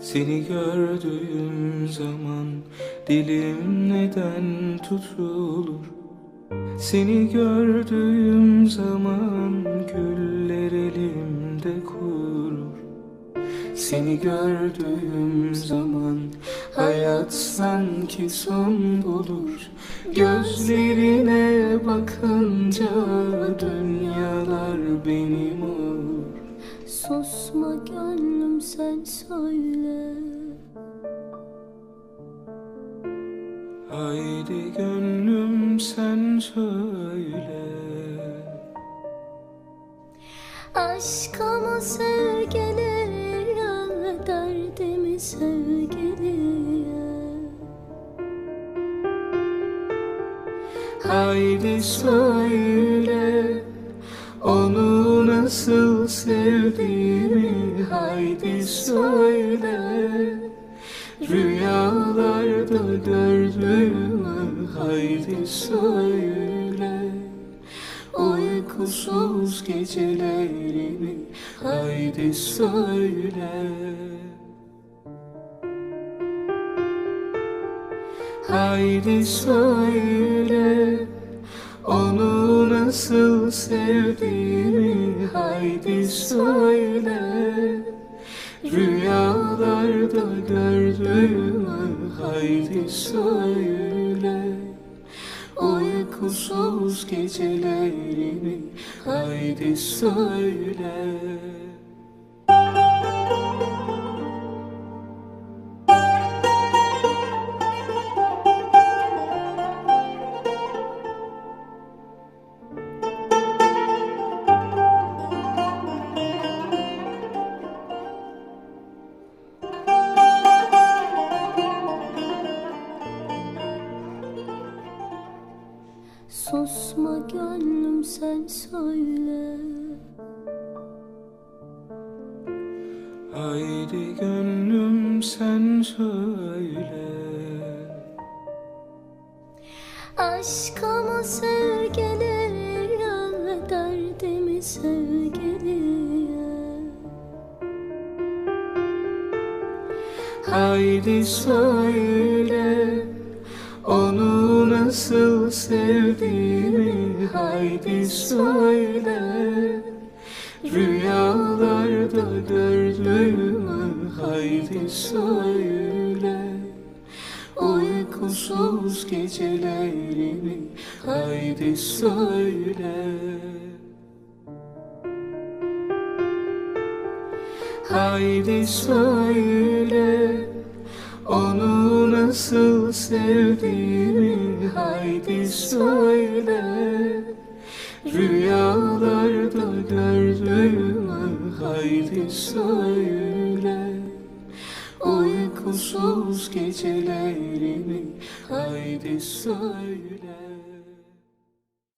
Seni gördüğüm zaman dilim neden tutulur? Seni gördüğüm zaman güller elimde kurur. Seni gördüğüm zaman hayat sanki son bulur. Gözlerine bakınca dünyalar benim olur. Susma gönlüm sen söyle. Haydi gönlüm sen söyle. Aşkımı sevgiliye Derdimi sevgiliye Haydi söyle onu nasıl sevdiğimi Haydi söyle. Rüyalarda gördüğümü Haydi söyle. Uykusuz gecelerimi Haydi söyle. Haydi söyle onu nasıl sevdiğimi Haydi söyle. Rüyalarda gördüğümü Haydi söyle. Uykusuz gecelerimi Haydi söyle Susma gönlüm sen söyle. Haydi gönlüm sen söyle. Aşkımı sevgiliye Derdimi sevgiliye Haydi söyle onu nasıl sevdiğimi Haydi söyle. Rüyalarda gördüğümü Haydi söyle. Uykusuz gecelerimi Haydi söyle. Haydi söyle onu nasıl sevdiğimi Haydi söyle. Rüyalarda gördüğümü Haydi söyle. Uykusuz gecelerimi Haydi söyle